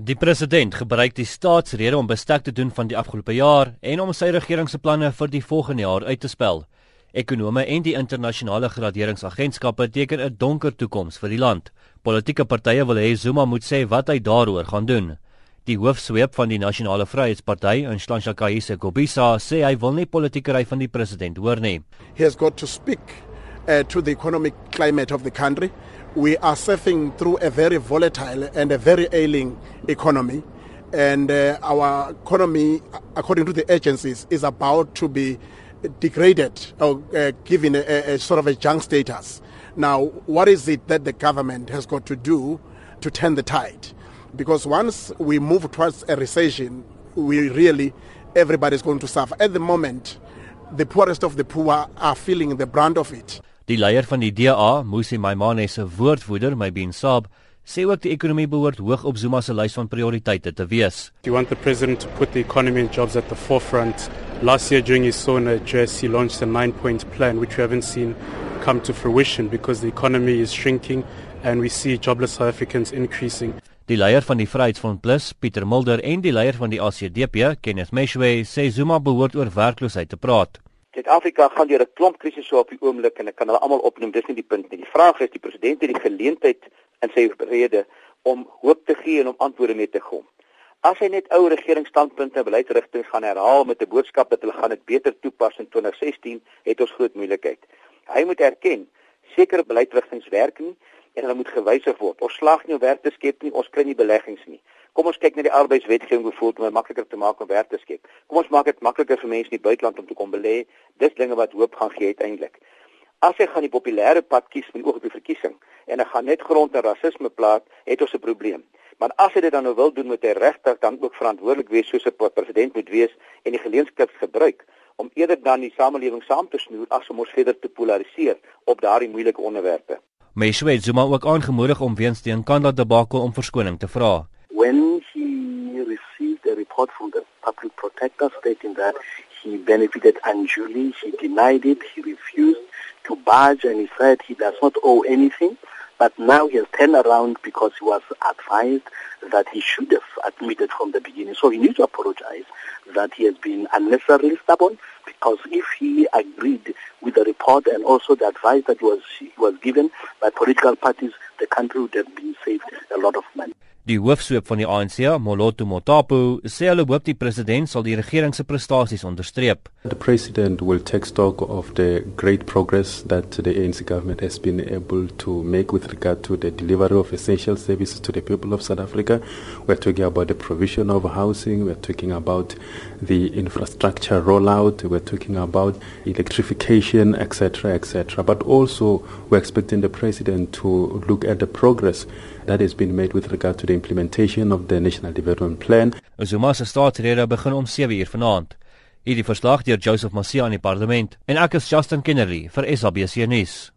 Die president gebruik die staatsrede om bestek te doen van die afgelope jaar en om sy regering se planne vir die volgende jaar uit te spel. Ekonome en die internasionale graderingsagentskappe teken 'n donker toekoms vir die land. Politieke partye wil hê Zuma moet sê wat hy daaroor gaan doen. Die hoofsweep van die Nasionale Vryheidsparty, Nhlanhla Kaise Kobisa, sê hy wil nie politieke ry van die president hoor nie. He has got to speak uh, to the economic climate of the country. we are surfing through a very volatile and a very ailing economy. And uh, our economy, according to the agencies, is about to be degraded or uh, given a, a, sort of a junk status. Now, what is it that the government has got to do to turn the tide? Because once we move towards a recession, we really, everybody's going to suffer. At the moment, the poorest of the poor are feeling the brunt of it. Die leier van die DA, Musi Maimane se woordvoerder, Mybin Saab, sê ook die ekonomie behoort hoog op Zuma se lys van prioriteite te wees. You want the president to put the economy and jobs at the forefront? Last year during his SONA address, he launched a nine-point plan which we haven't seen come to fruition because the economy is shrinking and we see jobless South Africans increasing. Die leier van die Vryheidsfront Plus, Pieter Mulder en die leier van die ACDP, Kenneth Meshwe, sê Zuma behoort oor werkloosheid te praat. Suid-Afrika gaan deur 'n klomp krisisse op die oomblik en ek kan hulle almal opnoem. Dis nie die punt nie. Die vraag is die president het die geleentheid in sy rede om hoop te gee en om antwoorde mee te kom. As hy net ou regeringsstandpunte en beleidsrigtinge gaan herhaal met 'n boodskap dat hulle gaan dit beter toepas in 2016, het ons groot moeilikheid. Hy moet erken sekere beleidsrigtinge werk nie en hulle moet gewysig word. Ons slag nie om werk te skep nie, ons kry nie beleggings nie. Kom ons kyk na die arbeidswetgewing bijvoorbeeld om dit makliker te maak om werk te skep. Kom ons maak dit makliker vir mense in die buiteland om te kom belê. Dis dinge wat hoop gaan gee uiteindelik. As hy gaan die populêre pad kies met oog op die verkiesing en hy gaan net grond en rasisme plaas, het ons 'n probleem. Maar as hy dit dan nou wil doen met 'n regter dan ook verantwoordelik wees soos 'n president moet wees en die geleentheid gebruik om eerder dan die samelewing saam te snoer as om ons verder te polariseer op daardie moeilike onderwerpe. Meiswe Zuma ook aangemoedig om weens die Nkandla debakel om verskoning te vra. when he received a report from the public protector stating that he benefited unduly, he denied it, he refused to budge, and he said he does not owe anything. But now he has turned around because he was advised that he should have admitted from the beginning. So he needs to apologize that he has been unnecessarily stubborn because if he agreed with the report and also the advice that was, was given political parties, the country would have been Die hoofsweep van die ANC, Moloto Motapu, sê hulle hoop die president sal die regering se prestasies onderstreep. The president will take stock of the great progress that the ANC government has been able to make with regard to the delivery of essential services to the people of South Africa. We're talking about the provision of housing, we're talking about the infrastructure rollout, we're talking about electrification, etc., etc. But also we're expecting the president to look at the progress that has been made with regard to the implementation of the National Development Plan. Zuma se staatsrede begin om 7:00 vanaand. Hierdie verslag deur Joseph Masia in die parlement en ek is Justin Kennedy vir SABC nuus.